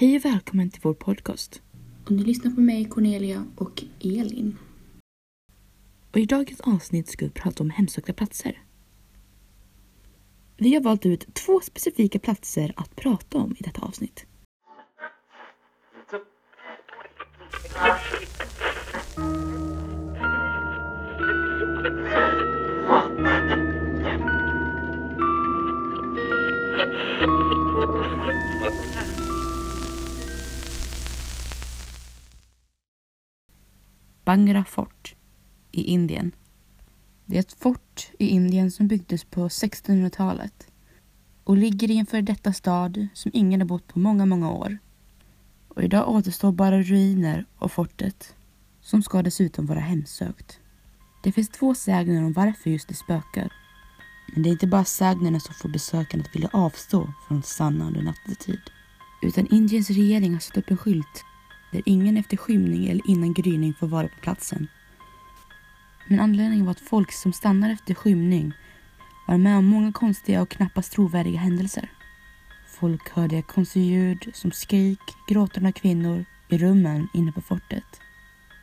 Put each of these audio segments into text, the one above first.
Hej och välkommen till vår podcast. Och ni lyssnar på mig, Cornelia och Elin. Och I dagens avsnitt ska vi prata om hemsökta platser. Vi har valt ut två specifika platser att prata om i detta avsnitt. Bangra fort i Indien. Det är ett fort i Indien som byggdes på 1600-talet och ligger i en före detta stad som ingen har bott på många, många år. Och idag återstår bara ruiner och fortet som ska dessutom vara hemsökt. Det finns två sägner om varför just det spökar. Men det är inte bara sägnerna som får besökarna att vilja avstå från att stanna under nattetid. Utan Indiens regering har satt upp en skylt där ingen efter skymning eller innan gryning får vara på platsen. Men anledningen var att folk som stannar efter skymning var med om många konstiga och knappast trovärdiga händelser. Folk hörde konstiga ljud som skrik, gråtande kvinnor i rummen inne på fortet.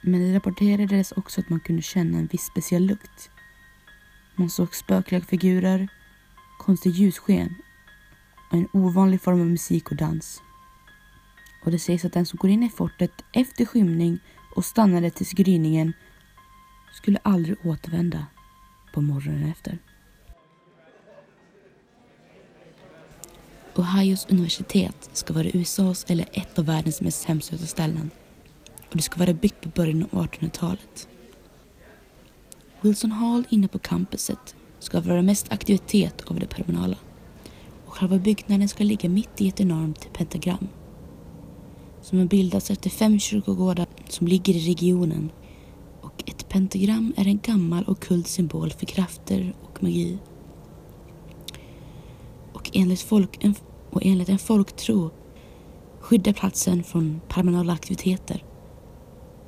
Men det rapporterades också att man kunde känna en viss speciell lukt. Man såg spökliga figurer, konstig ljussken och en ovanlig form av musik och dans. Och det sägs att den som går in i fortet efter skymning och stannade tills gryningen skulle aldrig återvända på morgonen efter. Ohios universitet ska vara USAs eller ett av världens mest hemsökta ställen och det ska vara byggt på början av 1800-talet. Wilson Hall inne på campuset ska vara mest aktivitet av det permanala och själva byggnaden ska ligga mitt i ett enormt pentagram som har bildats efter fem kyrkogårdar som ligger i regionen och ett pentagram är en gammal och kult symbol för krafter och magi. Och enligt, folk, en, och enligt en folktro skyddar platsen från paranormala aktiviteter.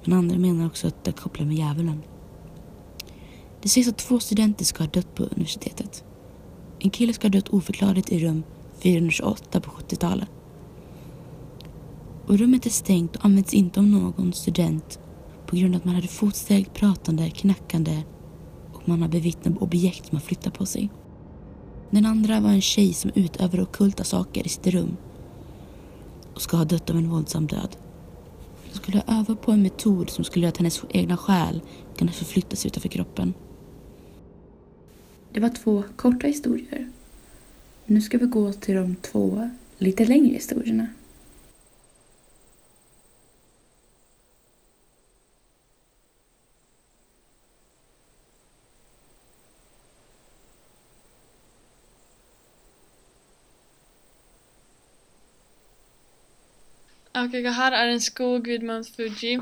Men andra menar också att det kopplar med djävulen. Det sägs att två studenter ska ha dött på universitetet. En kille ska ha dött oförklarligt i rum 428 på 70-talet. Och rummet är stängt och används inte av någon student på grund av att man hade fotsteg, pratande, knackande och man har bevittnat objekt som har flyttat på sig. Den andra var en tjej som utövar okulta saker i sitt rum och ska ha dött av en våldsam död. Hon skulle öva på en metod som skulle göra att hennes egna själ kunde förflyttas utanför kroppen. Det var två korta historier. Nu ska vi gå till de två lite längre historierna. Aokigahara är en skog vid Mount Fuji.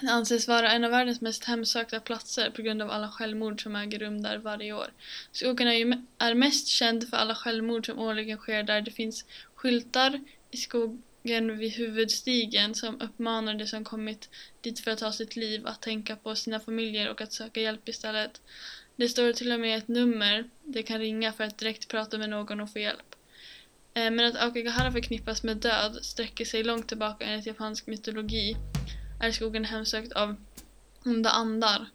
Den anses vara en av världens mest hemsökta platser på grund av alla självmord som äger rum där varje år. Skogen är, ju, är mest känd för alla självmord som årligen sker där. Det finns skyltar i skogen vid huvudstigen som uppmanar de som kommit dit för att ta sitt liv att tänka på sina familjer och att söka hjälp istället. Det står till och med ett nummer de kan ringa för att direkt prata med någon och få hjälp. Eh, men att Aokigahara förknippas med död sträcker sig långt tillbaka enligt japansk mytologi är skogen hemsökt av onda andar.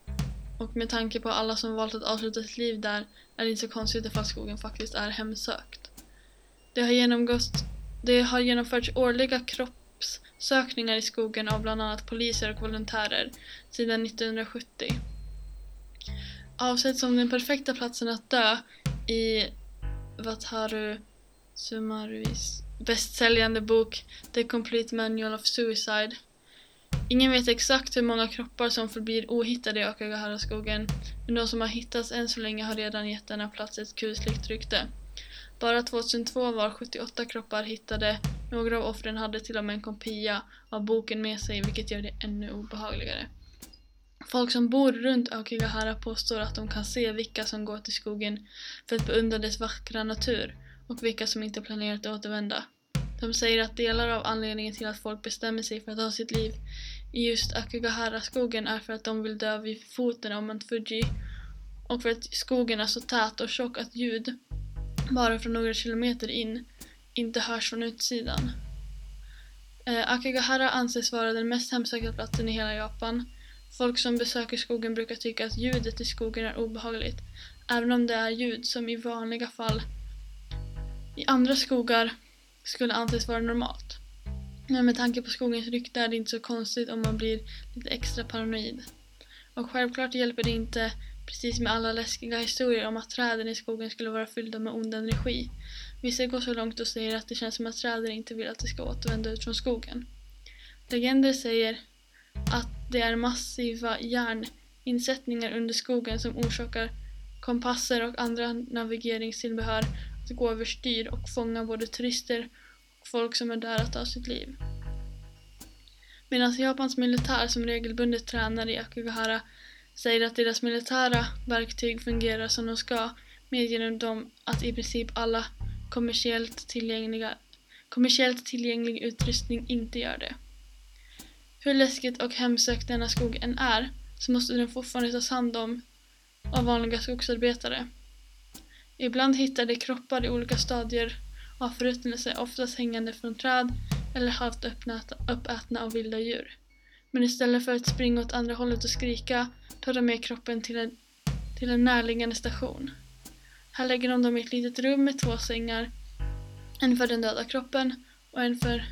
Och med tanke på alla som valt att avsluta sitt liv där är det inte så konstigt ifall skogen faktiskt är hemsökt. Det har, genomgått, det har genomförts årliga kroppssökningar i skogen av bland annat poliser och volontärer sedan 1970. Avsett som den perfekta platsen att dö i Wataru Sumaruis bästsäljande bok The Complete Manual of Suicide. Ingen vet exakt hur många kroppar som förblir ohittade i Okagahara-skogen, men de som har hittats än så länge har redan gett denna plats ett kusligt rykte. Bara 2002 var 78 kroppar hittade, några av offren hade till och med en kopia av boken med sig vilket gör det ännu obehagligare. Folk som bor runt Aokigahara påstår att de kan se vilka som går till skogen för att beundra dess vackra natur och vilka som inte planerar att återvända. De säger att delar av anledningen till att folk bestämmer sig för att ta sitt liv i just Akigahara-skogen är för att de vill dö vid foten av Mount Fuji och för att skogen är så tät och tjock att ljud, bara från några kilometer in, inte hörs från utsidan. Eh, Akigahara anses vara den mest hemsökta platsen i hela Japan. Folk som besöker skogen brukar tycka att ljudet i skogen är obehagligt, även om det är ljud som i vanliga fall i andra skogar skulle anses vara normalt. Men med tanke på skogens rykte är det inte så konstigt om man blir lite extra paranoid. Och självklart hjälper det inte precis med alla läskiga historier om att träden i skogen skulle vara fyllda med ond energi. Vissa går så långt och säger att det känns som att träden inte vill att de ska återvända ut från skogen. Legender säger att det är massiva järninsättningar under skogen som orsakar kompasser och andra navigeringstillbehör att gå överstyr och fånga både turister och folk som är där att ta sitt liv. Medan Japans militär som regelbundet tränar i Akigahara säger att deras militära verktyg fungerar som de ska medger de att i princip alla kommersiellt, tillgängliga, kommersiellt tillgänglig utrustning inte gör det. Hur läskigt och hemsökt denna skog än är så måste den fortfarande tas hand om av vanliga skogsarbetare. Ibland hittar de kroppar i olika stadier av förruttnelse, oftast hängande från träd eller halvt uppätna av vilda djur. Men istället för att springa åt andra hållet och skrika tar de med kroppen till en, till en närliggande station. Här lägger de dem i ett litet rum med två sängar, en för den döda kroppen och en för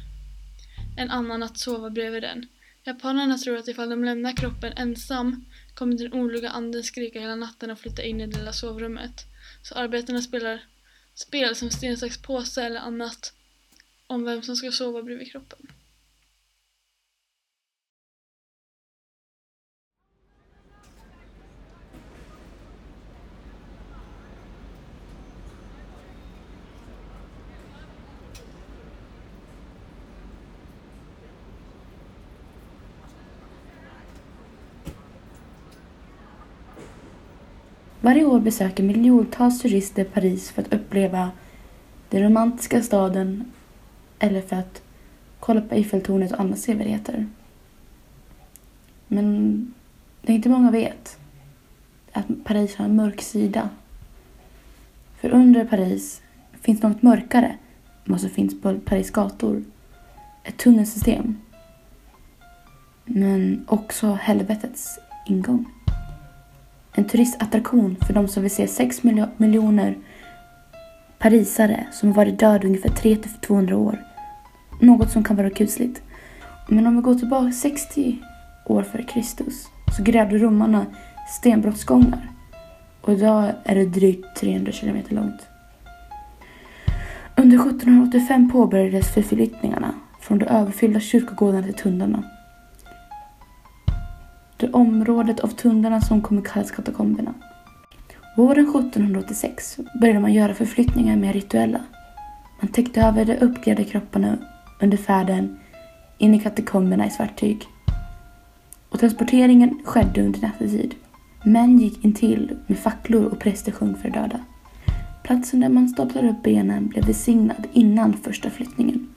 en annan att sova bredvid den. Japanerna tror att ifall de lämnar kroppen ensam kommer den oroliga anden skrika hela natten och flytta in i det lilla sovrummet. Så arbetarna spelar spel som sten, sax, påse eller annat om vem som ska sova bredvid kroppen. Varje år besöker miljontals turister Paris för att uppleva den romantiska staden eller för att kolla på Eiffeltornet och andra sevärdheter. Men det inte många vet att Paris har en mörk sida. För under Paris finns något mörkare än vad som finns på Paris gator. Ett tunnelsystem. Men också helvetets ingång en turistattraktion för de som vill se 6 miljoner parisare som varit döda ungefär 300-200 år. Något som kan vara kusligt. Men om vi går tillbaka 60 år före Kristus så grävde romarna stenbrottsgångar. Och idag är det drygt 300 kilometer långt. Under 1785 påbörjades förflyttningarna från de överfyllda kyrkogårdarna till tunnlarna. Det området av tunnlarna som kommer kallas katakomberna. Våren 1786 började man göra förflyttningar mer rituella. Man täckte över de uppgrävda kropparna under färden in i katakomberna i svart tyg. Och transporteringen skedde under nattetid. Män gick intill med facklor och präster sjöng för de döda. Platsen där man staplade upp benen blev välsignad innan första flyttningen.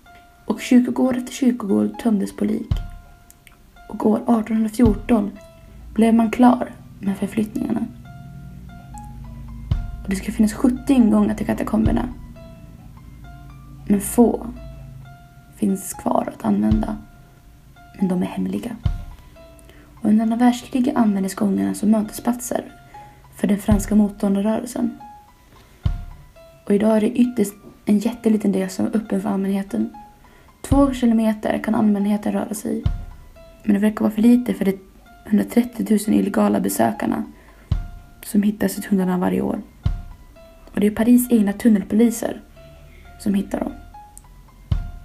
Och kyrkogård efter kyrkogård tömdes på lik och år 1814 blev man klar med förflyttningarna. Och det ska finnas 70 ingångar till katakomberna. Men få finns kvar att använda. Men de är hemliga. Och under andra världskriget användes gångarna som mötesplatser för den franska motståndarrörelsen. Och idag är det ytterst en jätteliten del som är öppen för allmänheten. Två kilometer kan allmänheten röra sig men det verkar vara för lite för de 130 000 illegala besökarna som hittas i tunnlarna varje år. Och det är Paris egna tunnelpoliser som hittar dem.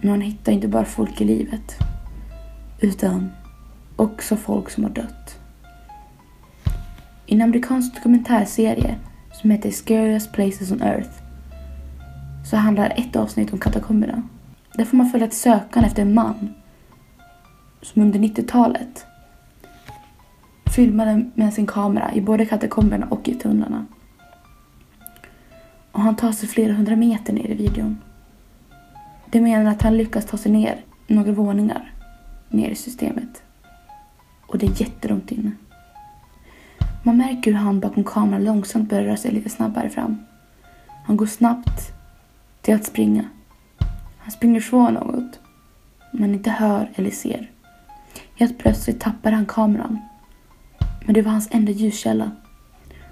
Men man hittar inte bara folk i livet utan också folk som har dött. I en amerikansk dokumentärserie som heter Scariest Places on Earth så handlar ett avsnitt om katakomberna. Där får man följa ett sökande efter en man som under 90-talet filmade med sin kamera i både katakomberna och i tunnlarna. Och han tar sig flera hundra meter ner i videon. Det menar att han lyckas ta sig ner några våningar ner i systemet. Och det är jättelångt inne. Man märker hur han bakom kameran långsamt börjar röra sig lite snabbare fram. Han går snabbt till att springa. Han springer ifrån något men inte hör eller ser. Helt plötsligt tappade han kameran. Men det var hans enda ljuskälla.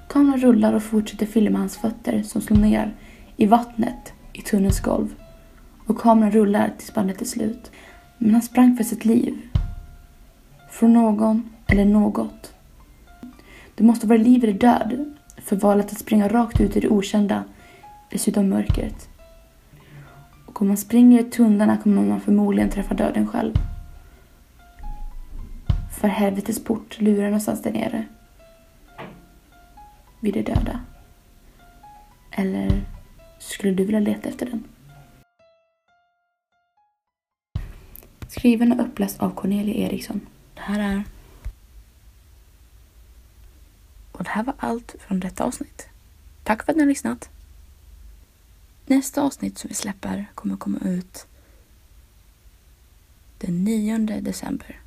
Kameran rullar och fortsätter filma hans fötter som slår ner i vattnet i tunnelns golv. Och kameran rullar tills bandet är slut. Men han sprang för sitt liv. Från någon eller något. Det måste vara liv eller död för valet att springa rakt ut i det okända, dessutom mörkret. Och om man springer i tunnlarna kommer man förmodligen träffa döden själv. För helvetets port lurar någonstans där nere. Vid det döda. Eller skulle du vilja leta efter den? Skriven och uppläst av Cornelia Eriksson. Det här är... Och det här var allt från detta avsnitt. Tack för att ni har lyssnat. Nästa avsnitt som vi släpper kommer komma ut den 9 december.